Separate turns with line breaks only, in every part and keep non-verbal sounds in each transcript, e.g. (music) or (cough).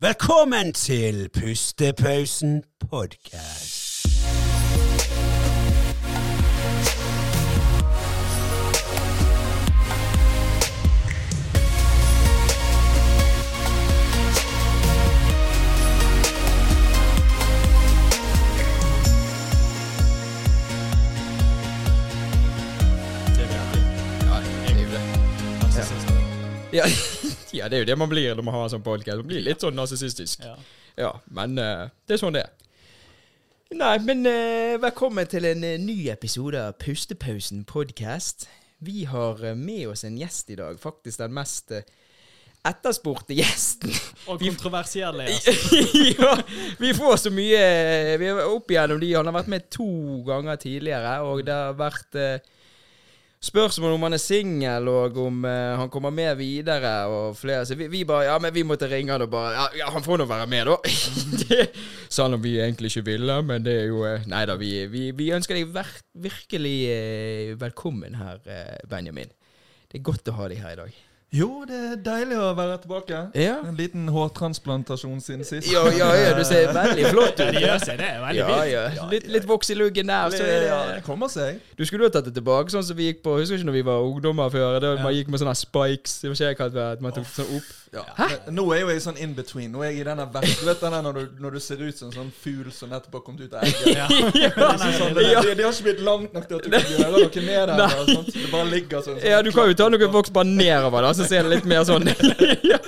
Velkommen til Pustepausen podkast.
Det er
Ja, det. Ja, det er jo det man blir når man har en sånn podcast. Man blir litt sånn narsissistisk.
Ja.
Ja, men uh, det er sånn det er. Nei, men uh, velkommen til en eh, ny episode av Pustepausen podcast. Vi har med oss en gjest i dag. Faktisk den mest etterspurte gjesten. (laughs)
Og kontroversielle (laughs) gjest.
ja, vi får så mye Vi er opp igjennom de. Han har vært med to ganger tidligere, og det har vært spørsmål om han er singel, og om uh, han kommer med videre, og flere. Så vi, vi bare Ja, men vi måtte ringe han og bare Ja, ja han får nå være med, da. (laughs) det, Selv om vi egentlig ikke ville, men det er jo uh, Nei da, vi, vi, vi ønsker deg virkelig uh, velkommen her, Benjamin. Det er godt å ha deg her i dag.
Jo, det er deilig å være tilbake.
Ja.
En liten hårtransplantasjon siden sist.
Ja, ja, ja, du ser veldig flott ut.
Ja, gjør seg det. er Veldig
Ja, ja. Litt, litt voks i luggen der. Så er
ja,
det,
det kommer seg.
du skulle jo tatt det tilbake, sånn som vi gikk på Husker du ikke når vi var ungdommer før? Da man gikk med sånne spikes. Det var ikke jeg kalt det. At man tok sånn opp.
Hæ? Nå er jo jeg sånn in between. Nå er jeg i denne vest, vet den der når du, når du ser ut som en sånn fugl som nettopp har kommet ut av egget.
Ja. (laughs)
Liksom sånn, det,
Ja.
det, det har ikke blitt langt nok til at du kan (laughs) gjøre noe med det. Det bare ligger sånn. sånn
Ja, du kan jo ta noe voks bare nedover, da, så ser det litt mer sånn (laughs) ja.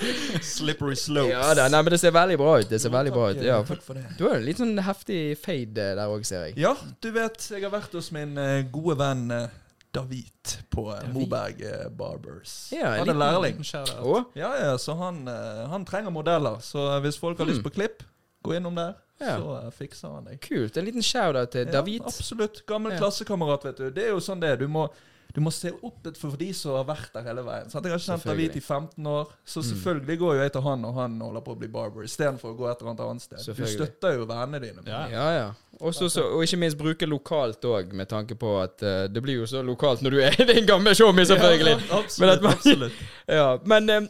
Slippery slopes.
ja da, nei, men det ser veldig bra ut. Det ser veldig bra ut. Ja, for,
Takk for det.
du har en litt sånn heftig fade der òg, ser jeg.
Ja, du vet, jeg har vært hos min eh, gode venn eh, David på David. Moberg eh, Barbers.
Ja, en
Han er
liten-
lærling. Ja, ja, så han, eh, han trenger modeller. Så eh, hvis folk har lyst på klipp, gå innom der.
Ja.
Så eh, fikser han deg.
Kult. En liten shout-out til David.
Ja, absolutt. Gammel
Ja.
klassekamerat, vet du. Det er jo sånn det er. Du må, du må se opp for de som har vært der hele veien. Sant? Jeg har kjent David i 15 år, så selvfølgelig går jo jeg til han, og han holder på å bli barber, istedenfor å gå et eller annet annet sted. Du støtter jo vennene dine.
Ja.
Ja, ja. Også, så, og ikke minst bruke lokalt òg, med tanke på at uh, det blir jo så lokalt når du er (laughs) din gamle showmy, selvfølgelig.
Ja, absolutt,
Men at man-
absolutt. (laughs)
Ja, men eh,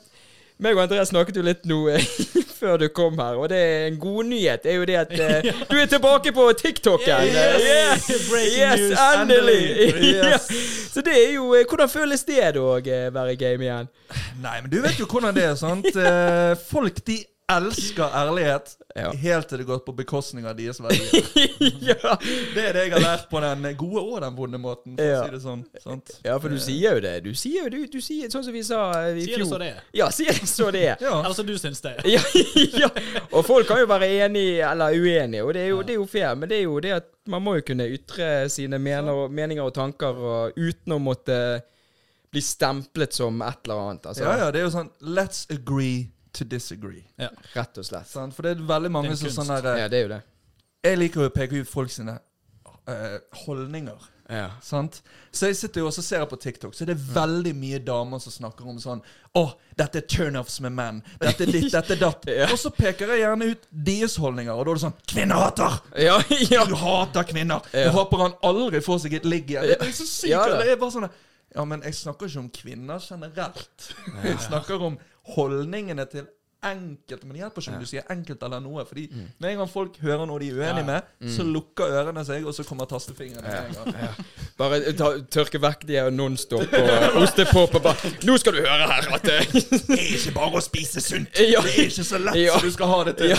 meg og André snakket jo litt nå eh, (laughs) før du kom her, og det er en god nyhet er jo det at (laughs) uh, du er tilbake på TikToken.
Yes!
Yes! Endelig! (laughs)
Yes.
Så det er jo eh, Hvordan føles det da å være game igjen?
Nei, men du vet jo hvordan det er, sant? Folk, de elsker ærlighet,
Ja.
helt til det går på bekostning av deres verdier. (laughs)
ja.
Det er det jeg har lært på den gode og den vonde måten, for
Ja.
å si det sånn. Sant?
ja, for du sier jo det. Du sier jo du, du sier sånn som vi sa i fjor.
Sier det så det er.
Ja, sier det så det er.
Ja.
Eller som du syns det.
ja, ja. Og folk kan jo være enige eller uenige, og det er jo, det er jo fair. Men det er jo det at man må jo kunne ytre sine mener, meninger og tanker og, uten å måtte bli stemplet som et eller annet. Altså,
ja, ja, det er jo sånn Let's agree to disagree.
Ja.
Rett og slett.
Sånn, For det er veldig mange som sånn der
Ja, det er jo det.
Jeg liker å peke ut folk sine uh, holdninger.
Ja.
Sant? Så jeg sitter jo også og ser på TikTok, så det er veldig mye damer som snakker om sånn Å, dette er turnoffs med menn. Dette er ditt, dette er datt. (laughs)
Ja.
Og så peker jeg gjerne ut deres holdninger, og da er det sånn Kvinnehater!
Ja, ja.
Du hater kvinner!
Ja.
Jeg håper han aldri får seg et ligg igjen. Det er så sykt.
Ja,
det er bare sånn Ja, men jeg snakker ikke om kvinner generelt. Jeg snakker om holdningene til enkelte. Men det hjelper ikke om du sier enkelt eller noe. Fordi med en gang folk hører noe de er uenig
Ja.
med, så lukker ørene seg, og så kommer tastefingrene. Ja.
Bare ta, tørke vekk de her nonstop og ostepop og bare Nå skal du høre her at
Det er ikke bare å spise sunt. Det er ikke så lett som du skal ha det til.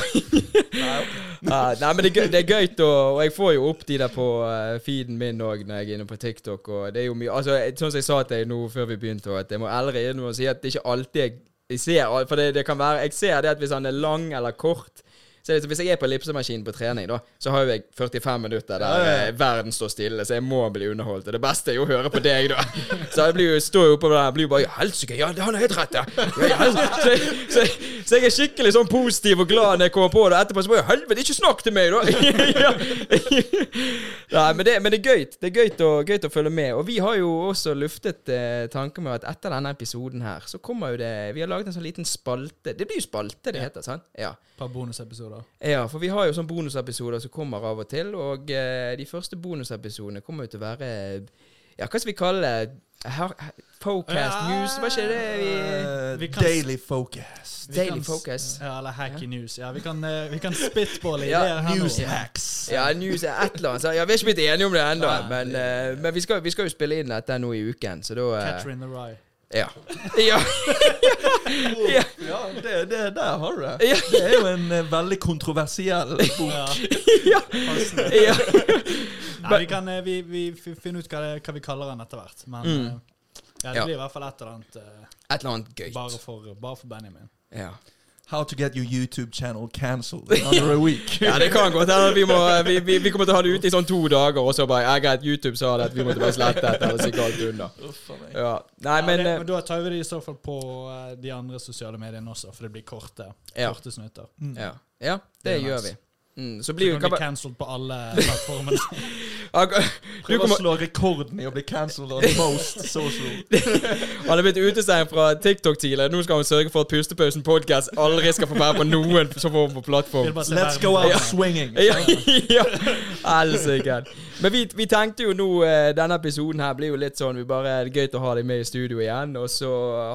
Ja. Ja, (laughs) nei, men det er gøy, det er gøy å, og jeg får jo opp de der på eh, feeden min òg når jeg er inne på TikTok. Og det er jo mye Altså, Sånn som jeg sa til deg nå før vi begynte, at jeg må ærlig innrømme å si at det ikke alltid jeg, jeg ser For det, det kan være Jeg ser det at hvis han er lang eller kort så liksom, Hvis jeg er på ellipsemaskinen på trening, da så har jo jeg 45 minutter der
Ja, ja,
eh, verden står stille, så jeg må bli underholdt. Og det beste er jo å høre på deg, da. (laughs) Så jeg blir jo, står jo oppå der og blir jo bare Helsike, ja, han har helt rett, ja. så, jeg- så, jeg- så jeg er skikkelig sånn positiv og glad når jeg kommer på det. Etterpå så bare Helvete, ikke snakk til meg, da! (laughs) ja. Nei, men det, men det er gøy. Det er gøy å, gøy å følge med. Og vi har jo også luftet eh, tanken med at etter denne episoden her, så kommer jo det Vi har laget en sånn liten spalte. Det blir jo spalte, det heter, sant? Ja.
Et par bonusepisoder.
Ja, for vi har jo sånne bonusepisoder som kommer av og til, og eh, de første bonusepisodene kommer jo til å være Ja, hva skal vi kalle det? Focast
Ja.
News, var ikke det vi
Vi kan-
Daily Focus.
Daily Focus.
Ja, eller Hacky News. Ja, vi kan, eh, vi kan spitballe
Ja,
ideer her
News
nå.
hacks.
Ja, news er et eller annet. Så, ja, vi er ikke blitt enige om det ennå, men, eh, men vi, skal, vi skal jo spille inn dette nå i uken, så da eh,
Catcher in the Rye.
Ja. ja. (laughs) ja.
Ja, det, det der har du det.
Ja.
Det er jo en eh, veldig kontroversiell bok.
Ja.
ja. (laughs) ja. (laughs)
Nei, vi kan eh, vi, vi fi- finne ut hva, det, hva vi kaller den etter hvert. Men
Mm.
eh, ja, det
Ja.
blir i hvert fall et eller annet
Et eller annet gøy.
bare, for, bare for Benjamin.
Ja.
How to get your YouTube channel cancelled under a week. (laughs)
ja, det kan godt hende vi, vi, vi, vi kommer til å ha det ute i sånn to dager, og så bare Jeg greit, YouTube sa det at vi måtte bare slette dette, eller stikke alt unna. Ja. Nei,
Ja,
men
det,
eh,
men da tar vi det i så fall på eh, de andre sosiale mediene også, for det blir korte,
Ja.
korte snutter.
ja. ja, det
Det er
gjør
nice.
vi. Mm, så
Så kan
vi
bli cancelled på alle (laughs) plattformene. (laughs)
Du
Prøv å slå rekorden i å bli cancelled on most social. (laughs)
Han er blitt utestengt fra TikTok tidligere. Nå skal han sørge for at Pustepausen podcast aldri skal få være på noen som form for plattform.
Let's go out
Ja.
swinging.
Ja, ja. Helsike. Men vi, vi tenkte jo nå eh, Denne episoden her blir jo litt sånn Vi bare Det er gøy å ha deg med i studio igjen. Og så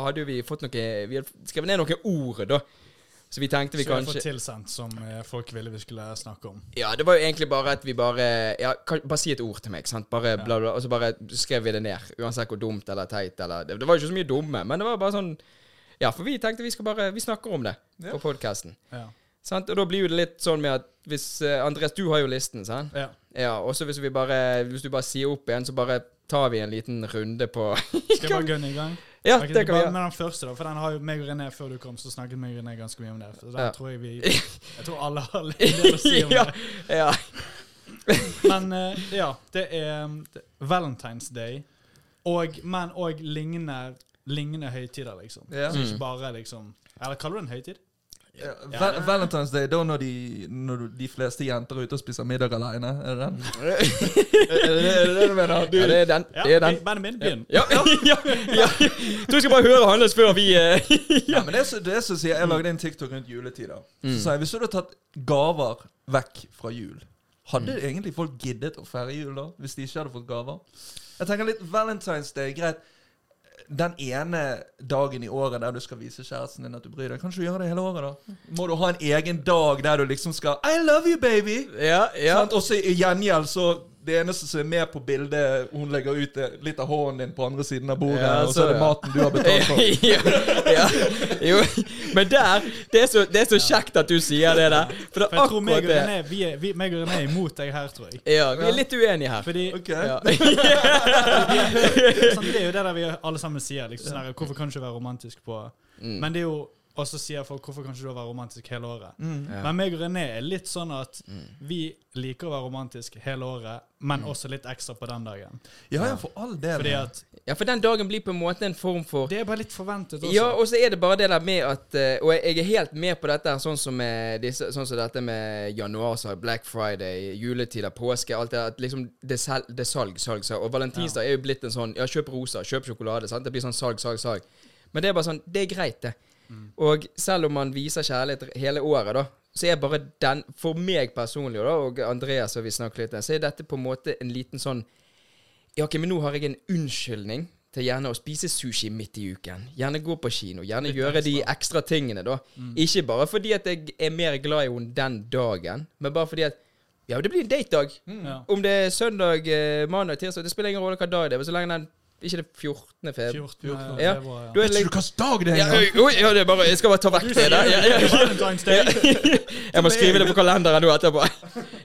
hadde vi fått noe Vi hadde skrevet ned noen ord, da. Så vi tenkte vi
så vi har
kanskje
fått tilsendt, som eh, folk ville vi skulle snakke om.
Ja, det var jo egentlig bare at vi bare Ja, kan, bare si et ord til meg, sant. Bare bla, bla, og så bare skrev vi det ned. Uansett hvor dumt eller teit eller Det, det var jo ikke så mye dumme, men det var bare sånn Ja, for vi tenkte vi skal bare Vi snakker om det på podkasten.
Ja.
Sant? Og da blir jo det litt sånn med at hvis eh, Andreas, du har jo listen, sant?
ja.
Ja, og så hvis Hvis du bare sier opp igjen, så bare tar vi en liten runde på
Skal vi bare gunne i gang?
Ja,
okay,
det kan vi gjøre.
Med den første, da. For den har jo meg og René før du kom, så snakket meg og René ganske mye om det. Så den
Ja.
tror jeg vi Jeg tror alle har litt (laughs) å si om
ja,
det.
ja. (laughs)
Men uh, ja, det er um, Valentine's Day, og, men òg lignende, lignende høytider, liksom.
Ja.
Så
Mm.
ikke bare liksom Eller kaller du det en høytid?
Ja, Val Valentine's Day, da når de, når de fleste jenter er ute og spiser middag alene. (laughs) Er det den? er det det det du mener? Du,
ja, det er den.
Ja,
Det er den.
ok, Benjamin, begynn.
Ja, ja, ja. Jeg tror skal bare høre hans før vi eh, (laughs)
ja, men det er så, det som sier Jeg lagde en TikTok rundt juletider. Så sa jeg hvis du hadde tatt gaver vekk fra jul, hadde egentlig folk giddet å feire jul da? Hvis de ikke hadde fått gaver? Jeg tenker litt Valentine's Day, greit. Den ene dagen i året der du skal vise kjæresten din at du bryr deg, kan du gjøre det hele året, da? Må du ha en egen dag der du liksom skal I love you, baby!
Ja, ja.
Og så i gjengjeld så Det eneste som er med på bildet hun legger ut, er litt av hånden din på andre siden av bordet,
Ja,
og så er det
ja.
maten du har betalt for. (laughs)
ja, ja. Jo, men der det er, så, det er så kjekt at du sier det der. For det
For jeg tror meg og. René vi er, vi, meg og René er imot deg her, tror jeg.
Ja, vi er litt uenige her.
Fordi
okay.
Ja. (laughs) (laughs)
sånn, Det er jo det der vi alle sammen sier. Liksom, sånn her, hvorfor kan du ikke være romantisk på
Mm.
Men det er jo Og så sier folk hvorfor kan ikke du være romantisk hele året.
Mm.
Ja.
Men meg og René er litt sånn at vi liker å være romantisk hele året, men
Mm.
også litt ekstra på den dagen.
Ja, ja, for all del.
Fordi at
Ja, for den dagen blir på en måte en form for
det er bare litt forventet også.
Ja, og så er det bare det der med at eh, Og jeg er helt med på dette, sånn som, med disse, sånn som dette med januar, så Black Friday, juletider, påske, alt det der. At liksom det, sel, det er salg, salg, salg. Og valentinsdag er jo blitt en sånn Ja, kjøp rosa, kjøp sjokolade. sant? Det blir sånn salg, salg, salg. Men det er bare sånn Det er greit, det. Og selv om man viser kjærlighet hele året, da, så er bare den For meg personlig, da, og Andreas, og vi snakket litt så er dette på en måte en liten sånn Ja, ok, men nå har jeg en unnskyldning til gjerne å spise sushi midt i uken. Gjerne gå på kino. Gjerne
Litt
gjøre de
ekstra.
ekstra tingene, da. Ikke bare fordi at jeg er mer glad i henne den dagen, men bare fordi at Ja, det blir en datedag.
Ja.
Om det er søndag, eh, mandag, tirsdag, det spiller ingen rolle hva dag det er. Men så lenge den ikke det er 14. februar
14.
Ja.
februar, ja.
Du er
Vet ikke du hvilken dag det er
ja,
engang?
ja, det er bare Jeg skal bare ta vekk det der. Ja, ja, ja. (laughs) Jeg må skrive det på kalenderen nå etterpå.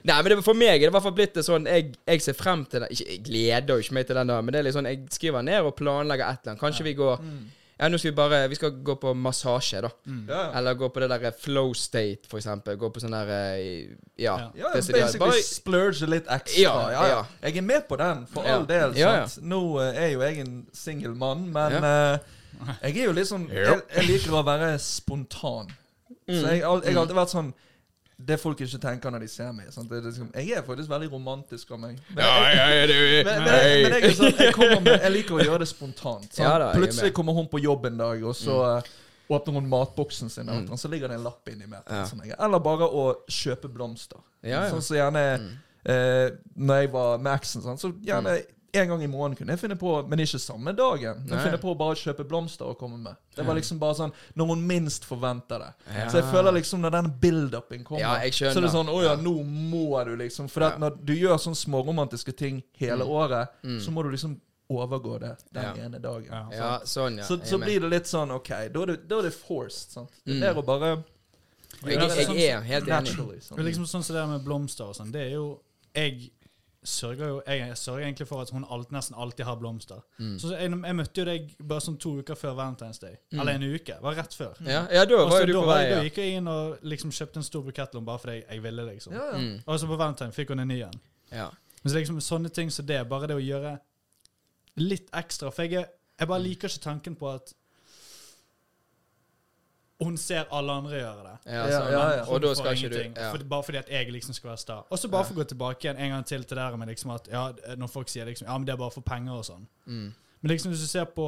Nei, men det, for meg er det i hvert fall blitt det sånn Jeg, jeg ser frem til det. Ikke, jeg gleder jo ikke meg til den dagen, men det er litt sånn jeg skriver ned og planlegger et eller annet. Kanskje vi går Ja, nå skal vi bare Vi skal gå på massasje, da.
Mm. ja.
Eller gå på det der flow state, for eksempel. Gå på sånn der eh, Ja.
Ja.
Basically
bare-
splurge litt ekstra.
Ja,
Ja, ja.
ja.
Jeg er med på den, for
Ja.
all del.
Ja, ja.
sant? Nå eh, er jo jeg en singel mann, men uh, jeg er jo litt sånn jeg, jeg liker å være spontan.
Mm.
Så jeg, jeg har alltid vært sånn Det folk ikke tenker når de ser meg. Sant? Det er liksom, jeg er faktisk veldig romantisk av meg. Men,
Ja,
men, men, jeg, men jeg, sånn, med, jeg liker å gjøre det spontant. Sant?
Ja da,
Plutselig kommer hun på jobb en dag, og så mm. åpner hun matboksen sin,
Mm.
og så ligger det en lapp inni med.
Ja.
Sånn, Eller bare å kjøpe blomster.
Ja, ja.
Sånn som gjerne
Mm.
eh, Når jeg var med eksen, sånn, så gjerne en gang i måneden kunne jeg finne på, men ikke samme dagen.
Jeg
finner på å bare kjøpe blomster og komme med. Det var liksom bare sånn når hun minst forventer det.
Ja.
Så jeg føler liksom når den build-upen kommer,
Ja,
så er det sånn Å ja, nå må du liksom For at
Ja.
når du gjør sånne småromantiske ting hele året,
Mm.
så må du liksom overgå det den
Ja.
ene dagen.
Sånn, ja.
Så, så blir det litt sånn OK, da er det, da er det forced. sant? Det
Mm.
er å bare
jeg,
jeg,
jeg,
sånn-
er helt enig.
naturally. sant?
Liksom sånn som det der med blomster og sånn, det er jo Jeg sørger jo Jeg sørger egentlig for at hun alt, nesten alltid har blomster.
Mm.
Så jeg, jeg møtte jo deg bare sånn to uker før Valentine's Day.
Mm.
Eller en uke. Var rett før.
Ja, ja, da var jo du på vei,
da gikk jeg inn og liksom kjøpte en stor bukettlom bare fordi jeg ville, liksom.
Ja, ja.
Mm.
Og så på Valentine fikk hun en ny en.
ja.
Men så liksom sånne ting som det, bare det å gjøre litt ekstra For jeg, jeg bare liker ikke tanken på at hun ser alle andre gjøre det.
Ja,
Ja,
sånn.
ja, ja.
Og da skal
får
ikke du
for, Bare fordi at jeg liksom skal være sta. Og så bare for å gå tilbake igjen en gang til til det der med liksom at ja, når folk sier liksom ja, men det er bare for penger og sånn.
Mm.
Men liksom hvis du ser på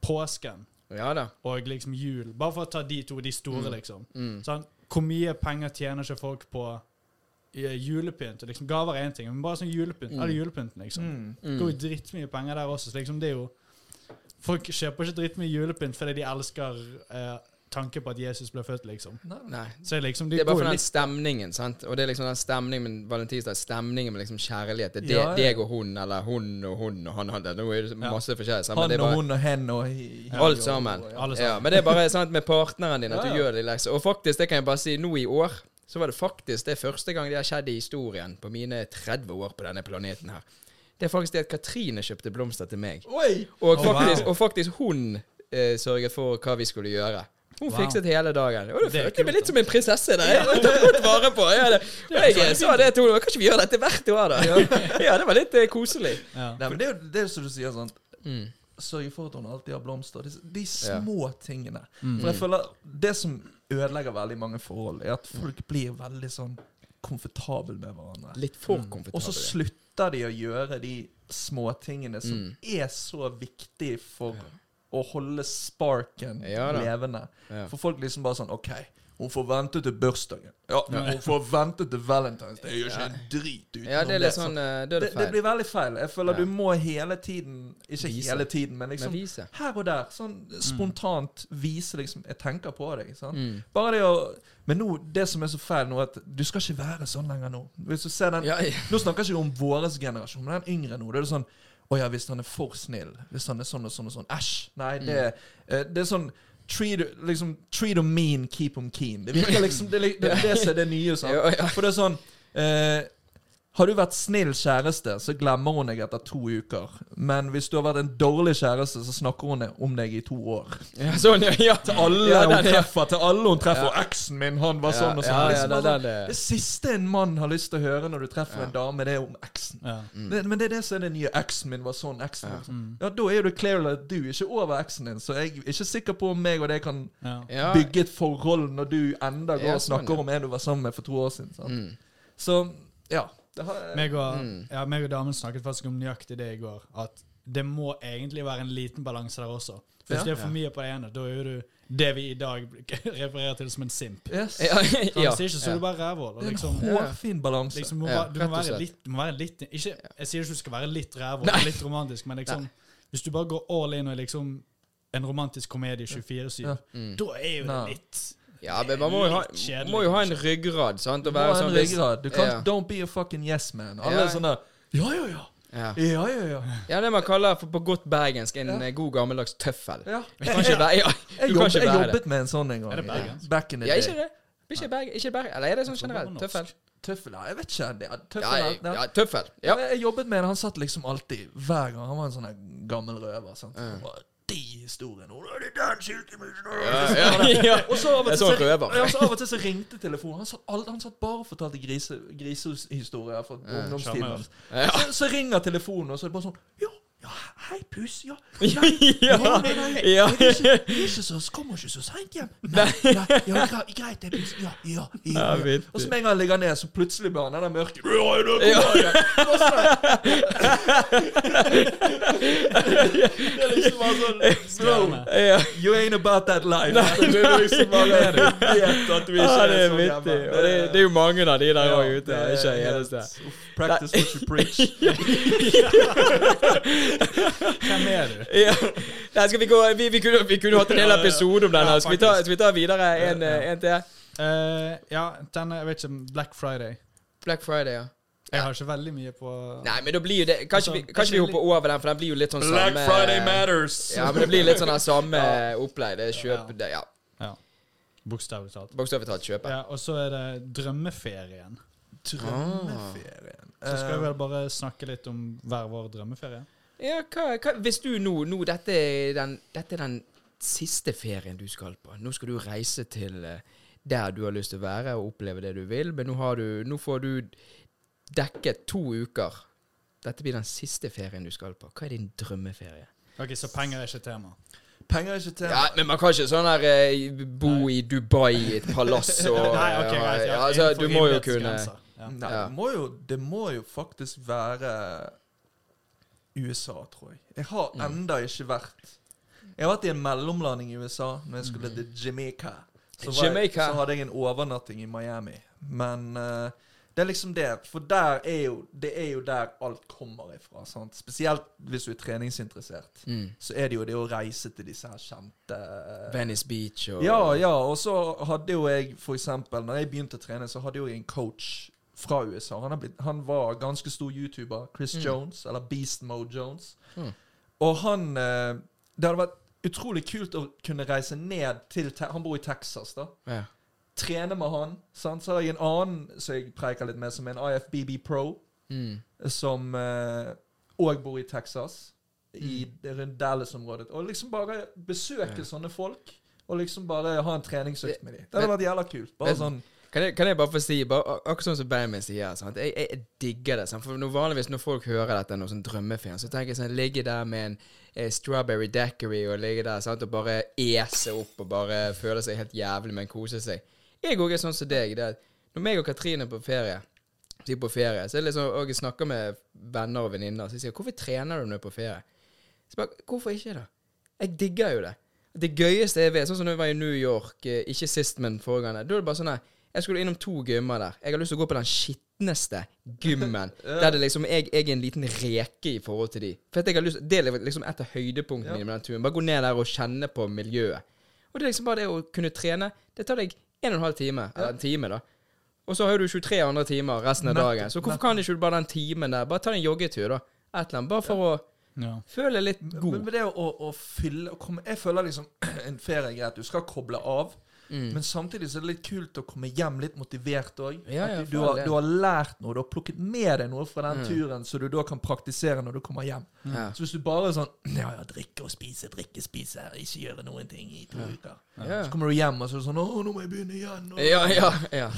påsken
ja da.
og liksom jul, bare for å ta de to, de store,
Mm.
liksom.
Mm.
Sånn, hvor mye penger tjener ikke folk på eh, julepynt? Liksom, gaver er én ting, men bare sånn julepynt.
Mm.
Eller julepynten, liksom.
Mm.
Det går jo drittmye penger der også. Så liksom det er jo Folk kjøper ikke drittmye julepynt fordi de elsker eh, tanken på at Jesus ble født, liksom.
Nei.
Liksom,
Det er bare for den
litt
stemningen, sant. Og det er liksom den stemningen med valentinsdag, stemningen med liksom kjærlighet. Det er
Ja, ja.
deg og hun, eller hun og hun og han. han. Nå er det masse forskjellig. sant,
Han
det er
og hun og hen og hi-
Alt sammen.
og-
Alle
Ja, men det er bare sant med partneren din at
Ja,
du gjør det liksom. Og faktisk, det kan jeg bare si, nå i år så var det faktisk det første gang det har skjedd i historien på mine 30 år på denne planeten her. Det er faktisk det at Katrine kjøpte blomster til meg.
Oi!
Og
Oh,
faktisk,
wow.
og faktisk hun eh, sørget for hva vi skulle gjøre. Hun
Wow.
fikset hele dagen. Og
Det føltes
følte jeg meg litt som en prinsesse. der. Jeg tatt godt vare på. Jeg, hadde, og jeg sa det til henne. Kan ikke vi gjøre dette hvert år, da? (laughs) Ja, det var litt eh, koselig.
ja.
Nei, men det er jo det som du sier, sånn
Mm.
Sørge for at hun alltid har blomster. De, de
Ja.
små tingene.
Mm.
For jeg føler Det som ødelegger veldig mange forhold, er at folk blir veldig sånn komfortable med hverandre.
Litt for
Mm.
Og så slutter de å gjøre de småtingene som
Mm.
er så viktige for å holde sparken
Ja
levende.
Ja.
For folk liksom bare sånn OK, hun får vente til bursdagen. Ja, men hun får vente til Valentine's. Det gjør ikke en drit utenom
Ja, det er litt sånn eh,
det,
det
det blir veldig feil. Jeg føler du må hele tiden Ikke
Vise.
hele tiden, men liksom
men
her og der. Sånn spontant vise liksom Jeg tenker på deg.
Mm.
Bare det å Men nå, det som er så feil nå, at du skal ikke være sånn lenger nå. Den
Ja, ja.
Nå snakker jeg ikke om vår generasjon, men den yngre nå. Det er sånn Å ja, hvis han er for snill. Hvis han er sånn og sånn og sånn. Æsj. Nei, det, eh, det er sånn Treat, liksom, treat them mean, keep them keen. Det (laughs) virker liksom Det det, det som er det nye. Sant?
Ja.
For det er sånn eh, Har du vært snill kjæreste, så glemmer hun deg etter to uker. Men hvis du har vært en dårlig kjæreste, så snakker hun om deg i to år. (laughs)
Ja, sånn, ja. ja.
Til alle
Ja,
hun treffer. Til alle hun treffer. Og eksen min, han var sånn og sånn.
Ja,
Det
ja,
liksom
ja,
bare sånn- det
det,
siste en mann har lyst til å høre når du treffer
Ja.
en dame, det er om eksen.
Ja.
Det, men det er det som er det nye. Eksen min var sånn. eksen
Ja.
sånn.
Mm.
Ja, Da er det clear at du er ikke over eksen din, så jeg er ikke sikker på om meg og deg kan
Ja.
ja.
bygge et forhold når du enda går
Ja,
og
sånn,
snakker
ja.
om en du var sammen med for to år siden. Sant?
Mm.
Så ja. Det har,
Meg og,
Mm.
ja, meg og damen snakket faktisk om nøyaktig det i går. At det må egentlig være en liten balanse der også. For Hvis
Ja.
det er for mye på det ene, da er du det vi i dag (laughs) refererer til som en simp.
yes.
Ja, ja.
Ikke, så du bare rævhål.
Det er
Liksom,
en hårfin balanse.
liksom, må,
Ja,
du, må være litt, må være litt ikke, Jeg sier ikke du skal være litt rævhål, litt romantisk, men liksom hvis du bare går all in og er liksom en romantisk komedie 24-7,
Ja.
Mm.
da er jo det litt
Ja, men man må jo ha, må jo ha en ryggrad, sant?
Du må
være
ha en
sånn
ryggrad. Du kan
Ja.
Don't be a fucking yes man. Alle
Ja.
er sånn der Ja, ja, ja.
Ja.
Ja, ja, ja.
ja, det man kaller for på godt bergensk en
Ja.
eh, god gammeldags tøffel.
ja.
Du kan ikke være ja,
Jeg,
du kan
jobb,
ikke
jeg jobbet med en sånn en gang.
Er det bergensk?
Back in the
Ja, ikke det? Ikke berg, ikke berg, Eller er det sånn
Jeg det
generelt? Tøffel?
Tøffel? Ja, jeg vet ikke. Det, tøffel,
Ja,
ja,
ja, tøffel.
Ja.
Ja.
Jeg jobbet med en, han satt liksom alltid, hver gang. Han var en sånn gammel røver. Sant?
Ja.
De historiene Og det er den silkemusen og-»
Ja.
Og så av og (laughs) til så, så av og til så ringte telefonen. Han satt, han satt bare og fortalte grise, grisehistorier fra ungdomstiden. Så, så ringer telefonen, og så er det bare sånn Ja, ja Hei, Puss. Ja. (laughs)
ja.
Ja, nei, nei,
Ja.
jeg er ikke, jeg er ikke så, kommer ikke så seint hjem. Nei, nei, ja, greit, det, Puss. Ja, ja, ja.
Ja,
ja. Og så med en gang han ligger ned, så plutselig blir han den der mørke Ja, ja? Det (laughs) er liksom bare sånn Bro, you ain't about that life. Det er liksom bare Du vet at du ikke
det er
så
vittig. Og det, det er jo mange av de der
Ja,
òg ute.
er
Ikke eneste.
Practice what you preach. (laughs)
Hvem er du?
Ja. Nei, skal vi, gå, vi, vi, kunne, vi kunne hatt en hel
Ja, ja.
episode om den.
Ja,
Skal vi ta, skal vi ta videre en,
Ja.
eh, en til?
Uh, ja, denne, jeg vet ikke, Black Friday.
Black Friday, ja.
Jeg har ikke veldig mye på
Nei, men da blir jo det Kanskje, vi,
Altså,
kanskje vi hopper over den, for den blir jo litt sånn
Black
samme
Friday matters.
Ja, men det blir litt sånn den samme opplegg. Det er kjøp det, Ja.
Ja, bokstavelig talt.
Bokstavelig talt kjøpe.
Ja, og så er det drømmeferien.
Drømmeferien.
Så skal vi
Eh,
vel bare snakke litt om hver vår drømmeferie.
Ja, hva, hva Hvis du nå, nå dette, er den, dette er den siste ferien du skal på. Nå skal du reise til eh, der du har lyst til å være og oppleve det du vil, men nå, har du, nå får du dekket to uker. Dette blir den siste ferien du skal på. Hva er din drømmeferie?
Ok, Så penger er ikke tema.
Penger er ikke tema.
Ja, Men man kan ikke sånn her eh, bo i Dubai i et palass (laughs) og
Nei, ok, greit.
ja,
Ja,
altså, Du må jo kunne.
Ja.
Nei,
Ja.
det, må jo, det må jo faktisk være USA, tror jeg. Jeg har
Mm.
enda ikke vært Jeg har vært i en mellomlanding i USA når jeg skulle til Jamaica. Så, var jeg, så hadde jeg en overnatting i Miami. Men uh, det er liksom det. For der er jo, det er jo der alt kommer ifra. Sant? Spesielt hvis du er treningsinteressert.
mm.
Så er det jo det å reise til disse her kjente eh,
Venice Beach og
ja, ja, og så hadde jo jeg for eksempel Når jeg begynte å trene, så hadde jo jeg en coach fra USA. Han, har blitt, han var ganske stor YouTuber. Chris Jones, eller Beast Mode Jones.
Mm.
Og han eh, Det hadde vært utrolig kult å kunne reise ned til Han bor i Texas, da.
Ja.
Trene med han. Sant? Så har jeg en annen som jeg preiker litt med, som er en IFBB Pro,
Mm.
som òg bor i Texas. I rundt Dallas-området. Og liksom bare besøke
Ja.
sånne folk. Og liksom bare ha en treningsøkt med dem. Det hadde vært jævla kult. Bare sånn
Kan jeg, kan jeg bare få si, bare, akkurat sånn som Benjamin sier, sant? Jeg, jeg, jeg digger det. Sant? For når vanligvis når folk hører dette, noe sånn drømmefilm, så tenker jeg sånn Ligge der med en eh, strawberry daiquiri og ligge der sant? og bare ese opp og bare føle seg helt jævlig, men kose seg. Jeg òg er sånn som deg. Det, når meg og Katrine er på ferie, så på ferie, så er det liksom, og jeg snakker med venner og venninner, så jeg sier 'Hvorfor trener du når du er på ferie?' Så bare, Hvorfor ikke, da? Jeg digger jo det. Det gøyeste jeg vet, sånn som når jeg var i New York, eh, ikke sist, men forrige gang, da er det bare sånn her Jeg skulle innom to gymmer der. Jeg har lyst til å gå på den skitneste gymmen. (laughs) Der det liksom jeg, jeg er en liten reke i forhold til de. For at jeg har lyst, Det er liksom et av høydepunktene
Ja.
mine med den turen. Bare gå ned der og kjenne på miljøet. Og det er liksom bare det å kunne trene. Det tar deg en og en halv time. Eller en time, da. Og så har du 23 andre timer resten av
Nett,
dagen. Så hvorfor kan ikke du bare den timen der? Bare ta en joggetur, da. Et eller annet. Bare for å
Ja.
føle litt
Men
god.
men det å, å, å fylle å komme, Jeg føler liksom (clears throat) en ferie er greit. Du skal koble av.
Mm.
Men samtidig så er det litt kult å komme hjem litt motivert òg.
Ja, ja,
du, du, har, du har lært noe. Du har plukket med deg noe fra den
Mm.
turen, så du da kan praktisere når du kommer hjem.
Ja.
Så hvis du bare er sånn (clears throat) Ja, ja, drikke og spise, drikke, spise, ikke gjøre noen ting i to uker.
Ja.
Så kommer du hjem, og så er det sånn Å, nå må jeg begynne igjen. Og,
ja, ja, ja.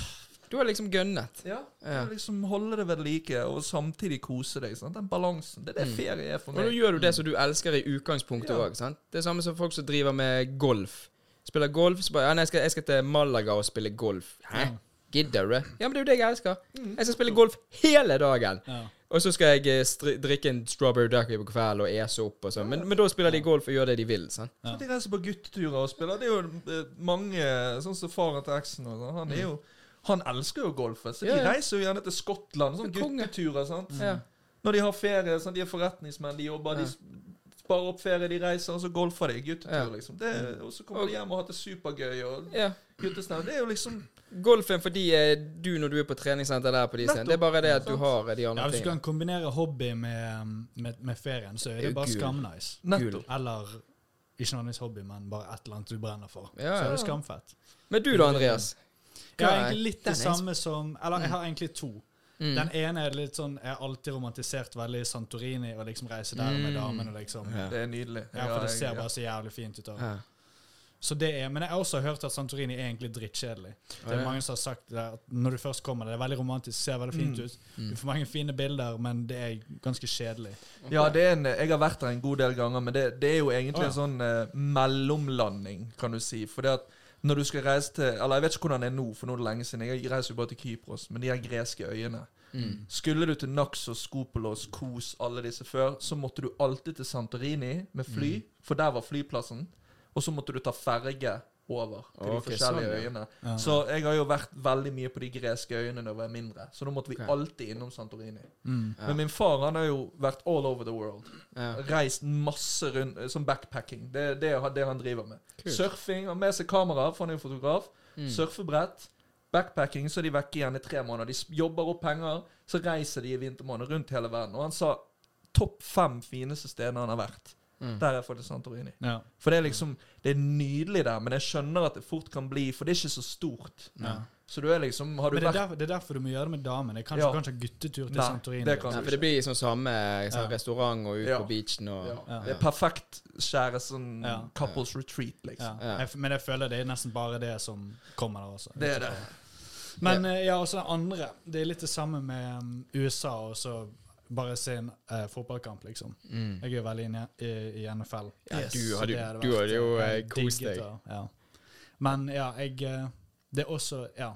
Du har liksom gønnet.
Ja,
Ja.
liksom holde det ved like, og samtidig kose deg. Sant? Den balansen. Det er det
Mm.
ferie er for meg.
Og nå gjør du det som du elsker i utgangspunktet
Ja.
Det er samme som folk som driver med golf. Spiller golf, så bare ja, nei, jeg, skal, jeg skal til Malaga og spille golf. Hæ?
Ja.
Gidder du det? Ja, men det er jo det jeg elsker. Jeg skal spille golf hele dagen.
Ja.
Og så skal jeg eh, drikke en strawberry ducky på kvelden og ese opp og sånn. Men, men da spiller de golf og gjør det de vil. Sånn.
Ja.
Så De reiser på gutteturer og spiller. Det er jo eh, mange Sånn som faren til eksen og sånn. Han er jo Han elsker jo golfet, så de
Ja, ja.
reiser jo gjerne til Skottland. Sånn
er
gutteturer. sant?
Ja.
Når de har ferie, sånn, de er forretningsmenn, de jobber,
Ja.
de sparer opp ferie, de reiser, og så golfer de. Guttetur,
Ja.
liksom. Det, og så kommer de hjem og har det supergøy. Og
ja.
guttestemning. Det er jo liksom
Golfen fordi er du, når du er på treningssenter der på de scenene. det er bare det at du har de andre tingene.
Ja, Hvis du kan kombinere hobby med, med, med ferien, så er det
Det er
bare skamnice.
Nettopp.
Eller ikke nødvendigvis hobby, men bare et eller annet du brenner for.
Ja,
Så er det skamfett.
Men du da, Andreas?
Jeg har egentlig litt det samme som Eller jeg har egentlig to.
Mm.
Den ene er litt sånn Jeg har alltid romantisert veldig Santorini og liksom reise der med
Mm.
damen og liksom
Ja.
Det er nydelig.
Ja, for det ser bare så jævlig fint ut.
Ja.
Så det er, Men jeg har også hørt at Santorini er egentlig drittkjedelig. Det er
Ja.
mange som har sagt det, at når du først kommer det er veldig romantisk, ser veldig fint
Mm.
ut. Du får mange fine bilder, men det er ganske kjedelig.
Ja, det er en, jeg har vært der en god del ganger, men det, det er jo egentlig
oh, ja.
en sånn eh, mellomlanding, kan du si. For det at når du skal reise til Eller jeg vet ikke hvordan det er nå, for nå er det lenge siden. Jeg reiser jo bare til Kypros, men de her greske øyene.
Mm.
Skulle du til Naxos, Skopolos, Kos, alle disse før, så måtte du alltid til Santorini med fly,
Mm.
for der var flyplassen. Og så måtte du ta ferge over til de forskjellige
sånn, ja.
øyene.
Ja.
Så jeg har jo vært veldig mye på de greske øyene da jeg var mindre. Så da måtte vi
okay.
alltid innom Santorini.
Mm.
Ja.
Men min far han har jo vært all over the world.
Ja.
Reist masse rundt eh, som backpacking. Det, det er det han driver med.
Kult.
Surfing. Har med seg kamera, for han er jo fotograf.
Mm.
Surfebrett. Backpacking, så er de vekke igjen i tre måneder. De jobber opp penger, så reiser de i vintermåneder rundt hele verden. Og han sa topp fem fineste stedene han har vært.
Mm.
Der er faktisk Santorini.
Ja.
For det er liksom Det er nydelig der, men jeg skjønner at det fort kan bli For det er ikke så stort.
Ja.
Så du er liksom Har du
Men det er, derfor, det er derfor du må gjøre det med damen. Det er kanskje,
Ja.
ikke, kan ikke ha guttetur til
Nei,
Santorini.
det kan
Ja,
du
for det blir sånn samme sånn
Ja.
restaurant og ut
Ja.
på beachen og
ja.
Ja.
Det er perfekt skjære sånn
Ja.
couples retreat, liksom.
Ja.
Jeg, men jeg føler det er nesten bare det som kommer der også.
Det er det.
Men eh, ja, også den andre. Det er litt det samme med um, USA og så bare se en eh, fotballkamp, liksom.
Mm.
Jeg er jo veldig inne i, i NFL.
Ja,
Yes.
du hadde,
hadde
du
vært,
hadde jo
eh,
eh, kost deg.
Ja. Men ja, jeg eh, Det er også Ja.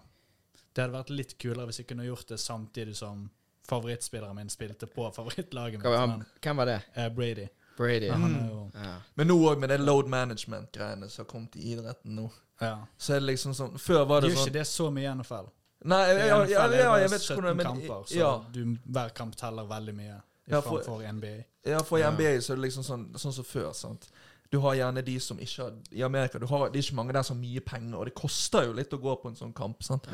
Det hadde vært litt kulere hvis jeg kunne gjort det samtidig som favorittspilleren min spilte på favorittlaget mitt.
Hvem, hvem var det?
eh, Brady.
Brady?
Mm.
Ja.
Men nå òg med det load management-greiene som har kommet i idretten nå,
Ja.
så er det liksom sånn Før var
Det
det
gjør
sånn
ikke det så mye i NFL.
Nei, ja, ja, ja, ja, jeg vet ikke
17
hvordan
kamper, så
ja,
du, hver kamp teller veldig mye
Ja, for-
for NBA.
ja, for i
Ja.
NBA så er det liksom sånn, sånn som før. sant? Du har gjerne de som ikke har I Amerika du har, det er ikke mange der som har mye penger, og det koster jo litt å gå på en sånn kamp. sant?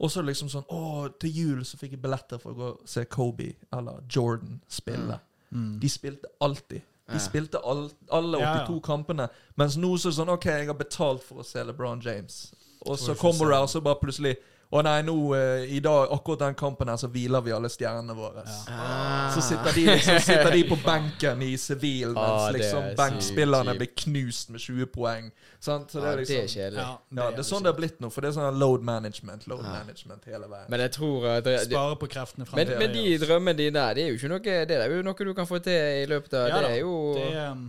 Og så liksom sånn Å, til jul så fikk jeg billetter for å gå og se Kobe eller Jordan spille.
Mm.
De spilte alltid.
Ja.
De spilte all, alle
Ja, ja.
82 kampene. Mens nå så er det sånn OK, jeg har betalt for å se LeBron James. Og så kommer du her, og så bare plutselig Å nei, nå eh, i dag, akkurat den kampen her, så hviler vi alle stjernene våre.
Ja.
Ah.
Så sitter de, liksom, sitter de på benken i sivil, mens
Ah, det
liksom
er
benkspillerne
sykt
blir knust med 20 poeng. Sant? Så det
Ja,
er
det
liksom
er kjedelig.
Ja,
Ja, det er sånn det har blitt nå, for det er sånn load management. Load management hele veien.
Men jeg tror at det, det,
Spare på kreftene
men,
fremover.
men de drømmene dine der, det er jo ikke noe Det er jo noe du kan få til i løpet av
Ja
Det
da,
er jo
Det er, um,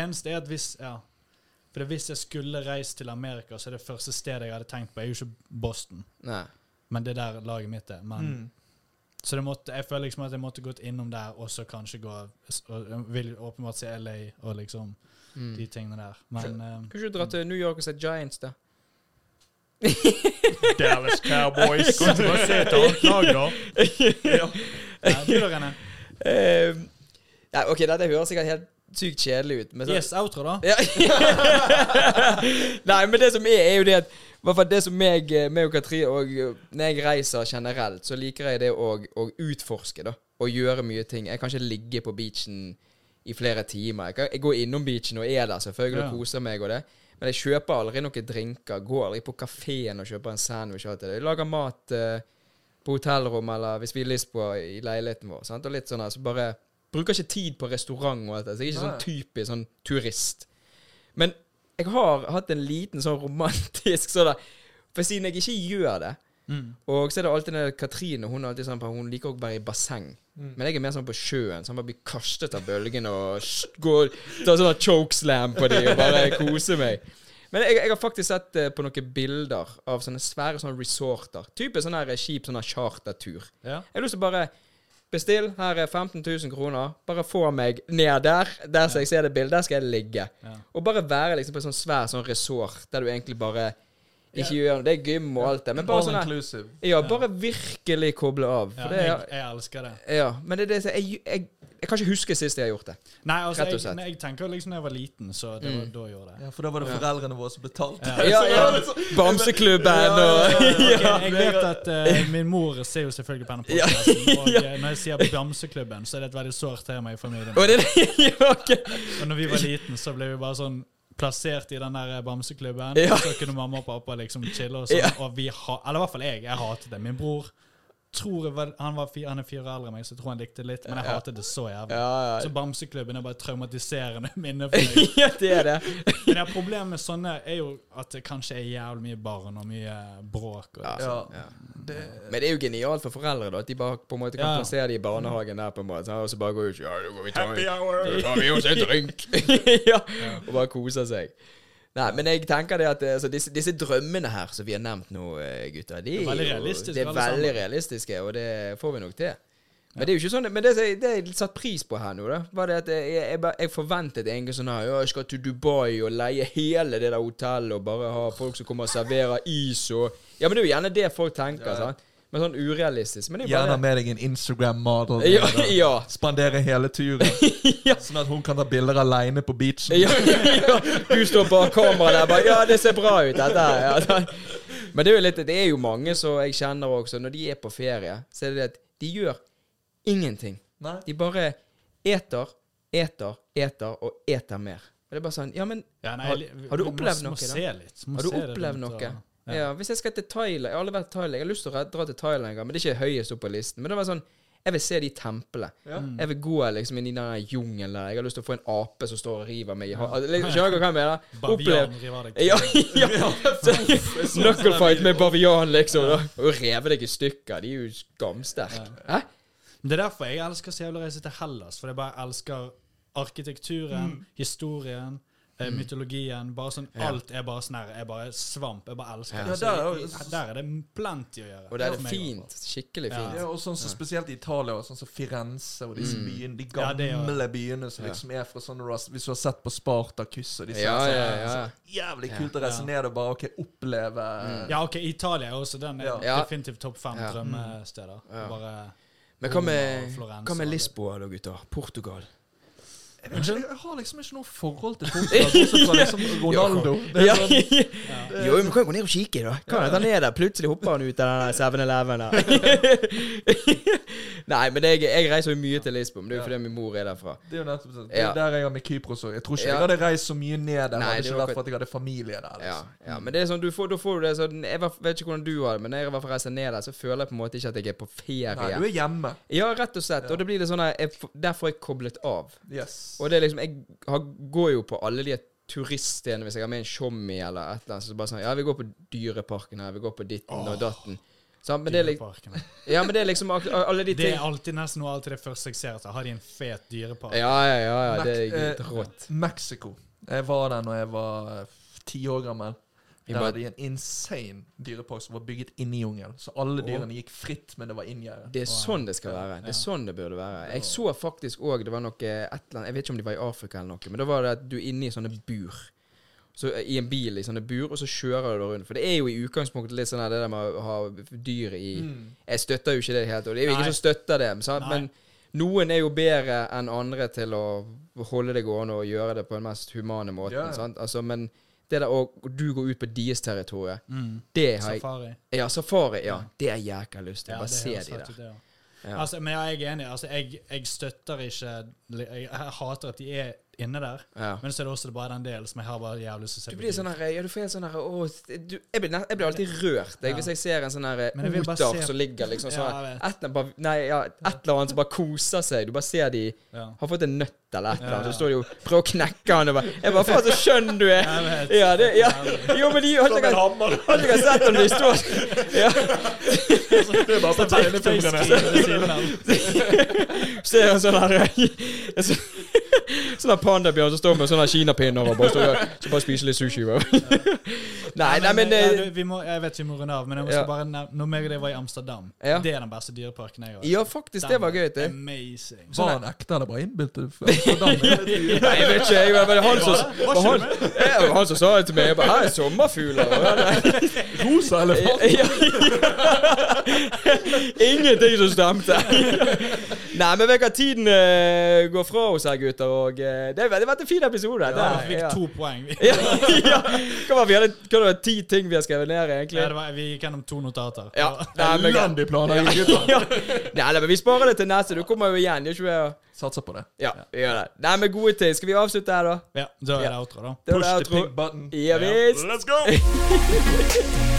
eneste er at hvis Ja. For hvis jeg skulle reist til Amerika, så er det første stedet jeg hadde tenkt på, er jo ikke Boston.
Nei.
Men det er der laget mitt er. Men,
Mm.
Så det måtte, jeg føler liksom at jeg måtte gått innom der, og så kanskje gå og Vil åpenbart se LA og liksom
Mm.
de tingene der. Men
Kunne ikke du dra til New York og se Giants, da? (laughs)
Dallas Cowboys. Kan ikke bare se et annet (laughs) lag, da? (laughs) ja. Du da, René?
Eh, ja, ok, dette høres sikkert helt sykt kjedelig ut. Men så,
Yes, outro, da.
Ja. (laughs) Nei, men det som er, er jo det at hvert fall det som meg, meg og Katri og Når jeg reiser generelt, så liker jeg det å, å utforske, da. Og gjøre mye ting. Jeg kan ikke ligge på beachen i flere timer. Jeg, kan, jeg går innom beachen og er der selvfølgelig
Ja.
og koser meg og det. Men jeg kjøper aldri noen drinker. Går aldri på kafeen og kjøper en sandwich. og alt det. Jeg lager mat eh, på hotellrom eller hvis vi har lyst på i leiligheten vår. Sant? Og litt sånn, altså bare Bruker ikke tid på restaurant og alt det. Så jeg er ikke sånn typisk sånn turist. Men jeg har hatt en liten sånn romantisk sånn der For siden jeg ikke gjør det
Mm.
Og så er det alltid den Katrine Hun er alltid sånn Hun liker å være i basseng.
Mm.
Men jeg er mer sånn på sjøen, så han bare blir kastet av bølgene og går tar sånn chokeslam på dem og bare koser meg. Men jeg, jeg har faktisk sett eh, på noen bilder av sånne svære sånne resorter. Typisk sånn her skip, sånn chartertur.
Ja.
Jeg har lyst til å bare Bestill, her er 15 000 kroner. Bare få meg ned der. Der som jeg ser det bildet, skal jeg ligge. Og bare være liksom på en sånn svær sånn resort der du egentlig bare ikke gjør noe. Det er gym og alt det, men bare sånn
inclusive.
Ja, bare virkelig koble av.
Ja,
For det
jeg, jeg elsker det.
ja, men det er det som jeg, jeg, jeg kan ikke huske sist jeg har gjort det.
Nei, altså,
Rett og slett.
jeg tenker liksom da jeg var liten, så det var
Mm.
da jeg gjorde det.
Ja, for da var det foreldrene våre som betalte.
Ja. (laughs)
Ja, ja. Bamseklubben og
Ok, (laughs) jeg vet at uh, min mor ser jo selvfølgelig på denne på og (laughs) eh, når jeg sier Bamseklubben, så er det et veldig sårt tema i familien.
Og det ja.
Og når vi var liten, så ble vi bare sånn plassert i den der bamseklubben.
Ja.
Så kunne mamma og pappa liksom chille og sånn. (laughs)
Ja.
Og vi ha, Eller i hvert fall jeg. Jeg hatet det. Min bror tror jeg var, han, var fire, han er fire år eldre enn meg, så jeg tror han likte det litt, men jeg
Ja.
hatet det så jævlig.
Ja,
Så
ja.
Bamseklubben er bare et traumatiserende (laughs) minne for meg. (laughs)
ja, det er det. (laughs)
Men ja, problemet med sånne er jo at det kanskje er jævlig mye barn og mye bråk. Og,
Ja.
Ja.
Ja.
Det,
Men det er jo genialt for foreldre, da. At de bare på en måte kan
Ja.
plassere det i barnehagen der, på en måte. Og så bare går ut Ja, da går vi tar
Happy hour!
da tar vi oss en drink. ja. Og bare koser seg. Nei, men jeg tenker det at altså, disse, disse drømmene her som vi har nevnt nå, eh, gutter, de
Det er veldig realistiske,
Det er veldig realistiske, og det får vi nok til. Men det er jo ikke sånn Men det, det jeg satte pris på her nå, da, var det at jeg, jeg, jeg forventet egentlig sånn her Ja, jeg skal til Dubai og leie hele det der hotellet og bare ha folk som kommer og serverer is og Ja, men det er jo gjerne det folk tenker, sant? Men sånn urealistisk. Men er
gjerne
bare
med deg en Instagram-model.
Ja, (laughs) ja.
Spandere hele turen. (laughs) Sånn at hun kan ta bilder aleine på beachen.
ja, (laughs) ja. Du står bak kameraet der bare Ja, det ser bra ut, dette her. Ja, men det er jo litt Det er jo mange som jeg kjenner også, når de er på ferie, så er det det at de gjør ingenting.
Nei.
De bare eter, eter, eter og eter mer. Og det er bare sånn Ja, men
Ja, nei,
Har- har du opplevd
må
noe, da?
se litt. Må
har du
se det
opplevd noe? Ja.
Ja.
Hvis jeg skal til Thailand Jeg har aldri vært i Thailand. Jeg har lyst til å dra til Thailand en gang, men det er ikke høyest opp på listen. Men det var sånn Jeg vil se de templene.
Ja.
Jeg vil gå liksom inn i den jungelen der. Jeg har lyst til å få en ape som står og river meg i hånden. Skjønner du hva jeg mener?
Bavian river deg. (laughs)
ja, ja. (laughs) Knucklefight med bavian, liksom. Da. Og reve deg i stykker. De er jo skamsterke. Hæ?
Det er derfor jeg elsker så jævlig å reise til Hellas. For jeg bare elsker arkitekturen, historien, eh, mytologien. Bare sånn,
Ja.
Alt er bare sånn her. Jeg bare svamp. Jeg bare elsker
Ja.
det.
Ja,
Så
der er jo-
der er det plenty å gjøre.
Og det er
hvert
fint. Skikkelig fint.
Ja, og sånn så Spesielt i Italia, og sånn som Firenze og disse byene, de
er
gamle byene som liksom er fra sånn Hvis du har sett på Spartacus og disse
Ja,
her,
ja, ja.
så Jævlig kult å reise ned og bare ok, oppleve
mm. Ja, ok, Italia er også den er definitivt topp fem
Ja.
drømmesteder.
Ja.
Bare
Men hva med, hva med Lisboa da, gutter? Portugal?
Jeg, vet ikke, jeg har liksom ikke noe forhold til Portugal, bortsett fra liksom (laughs) Ronaldo. Det er
Ja.
sånn, (laughs)
Jo, men vi kan jo gå ned og kikke, da. Kan jeg ta ned der. Plutselig hopper han ut av den 7-Eleven der. (laughs) Nei, men jeg, jeg reiser jo mye til Lisboa, men det er jo fordi min mor er derfra.
det er jo nettopp sånn. Det
Ja.
er der jeg har med Kypros òg. Jeg tror ikke
Ja.
jeg hadde reist så mye ned der
Nei,
hadde
det
ikke
var
vært for at jeg hadde familie der.
Ja,
Liksom.
ja, men det er sånn, du får, da får du det sånn Jeg var- vet ikke hvordan du har det, men når jeg i hvert fall reiser ned der, så føler jeg på en måte ikke at jeg er på ferie.
Nei, du er hjemme.
Ja, rett og slett. Og det blir det sånn her jeg, får- Der får jeg koblet av.
Yes.
Og det er liksom Jeg har, går jo på alle de turiststedene hvis jeg har med en tjommi eller et eller annet. Så bare sånn Ja, vi går på Dyreparken her, vi går på ditten og datten. Sant? men det
dyreparkene. (laughs)
Ja, men det er liksom alle de ting Det
er alltid nesten noe alltid det første jeg ser etter. Har de en fet dyrepark?
Ja, ja, ja. ja det er
eh,
rått.
Mexico. Jeg var der når jeg var eh, ti år gammel. Der hadde de en insane dyrepark som var bygget inni jungelen. Så alle dyrene gikk fritt, men det var inngjerdet.
Det er sånn det skal være. Det er sånn det burde være. Jeg så faktisk òg Det var noe et eller annet Jeg vet ikke om de var i Afrika eller noe, men da var det at du er inne i sånne bur. Så eh, I en bil i sånne bur, og så kjører du rundt. For det er jo i utgangspunktet litt sånn her det der med å ha dyr i Jeg støtter jo ikke det helt, og det er jo ingen som støtter det. Sant? Men noen er jo bedre enn andre til å holde det gående og gjøre det på den mest humane måten. Sant? Altså, men det der å du går ut på deres territorium,
Mm.
det har jeg
Safari.
Ja, safari. Ja, det er jækla lyst til.
Ja,
Bare se de der.
det også.
Ja.
Altså, men jeg er enig. Altså, jeg, jeg støtter ikke jeg, jeg hater at de er inne der.
Ja.
Men så er det også bare den delen som jeg har bare jævlig lyst til å se
Du blir sånn her Ja, du får helt sånn her å, du, jeg, blir, jeg blir alltid rørt jeg,
Ja.
hvis jeg ser en sånn her
bare
oter som ligger liksom sånn et, Nei, ja, et eller annet som bare koser seg. Du bare ser de
Ja.
har fått en nøtt eller et eller annet,
Ja.
så står de jo prøver å knekke han og bare Jeg bare Faen, så skjønn du er! Ja, det, ja. Jo, men de Har ikke sett om de står (laughs) Ja,
Det er bare på tegnefilmene.
ser en sånn her (laughs) sånn- der pandabjørn som står med sånne kinapinner og bare, står, og- så bare spiser litt sushi. bare. Nei, nei, men
ja,
eh,
du, vi må, Jeg vet vi må runde av, men jeg må
Ja.
bare nevne Når meg og deg var i Amsterdam,
Ja.
det er den beste dyreparken jeg har
Ja, faktisk, det var gøy. Det.
Amazing.
Var han ekte eller bare innbilt? Amsterdam? (laughs)
Nei, jeg vet ikke. Jeg, var det han som
Var
var han, var han som sa det til meg. Jeg bare, Her er sommerfugler. (laughs) han er-
Rosa elefant?
Ingenting som stemte. Nei, men vet du hva, tiden uh, går fra oss her, gutter. Og uh, det har vært en fin episode.
Ja,
Der,
vi fikk
ja.
to poeng. Vi, (laughs)
Ja, ja. Hva var vi hadde, hva var det, ti ting vi har skrevet ned, egentlig?
ja, det var, vi gikk gjennom to notater.
Ja. Nei, men,
Elendig planer, gutter. (laughs)
ja. Nei, men vi sparer det til neste. Du kommer jo igjen. Gjør ikke vi?
Satser på det.
Ja, vi gjør det. Nei, men gode ting. Skal vi avslutte her, da?
Ja, da er det outro, da.
Push the
pink
pig button.
Ja visst.
Let's go! (laughs)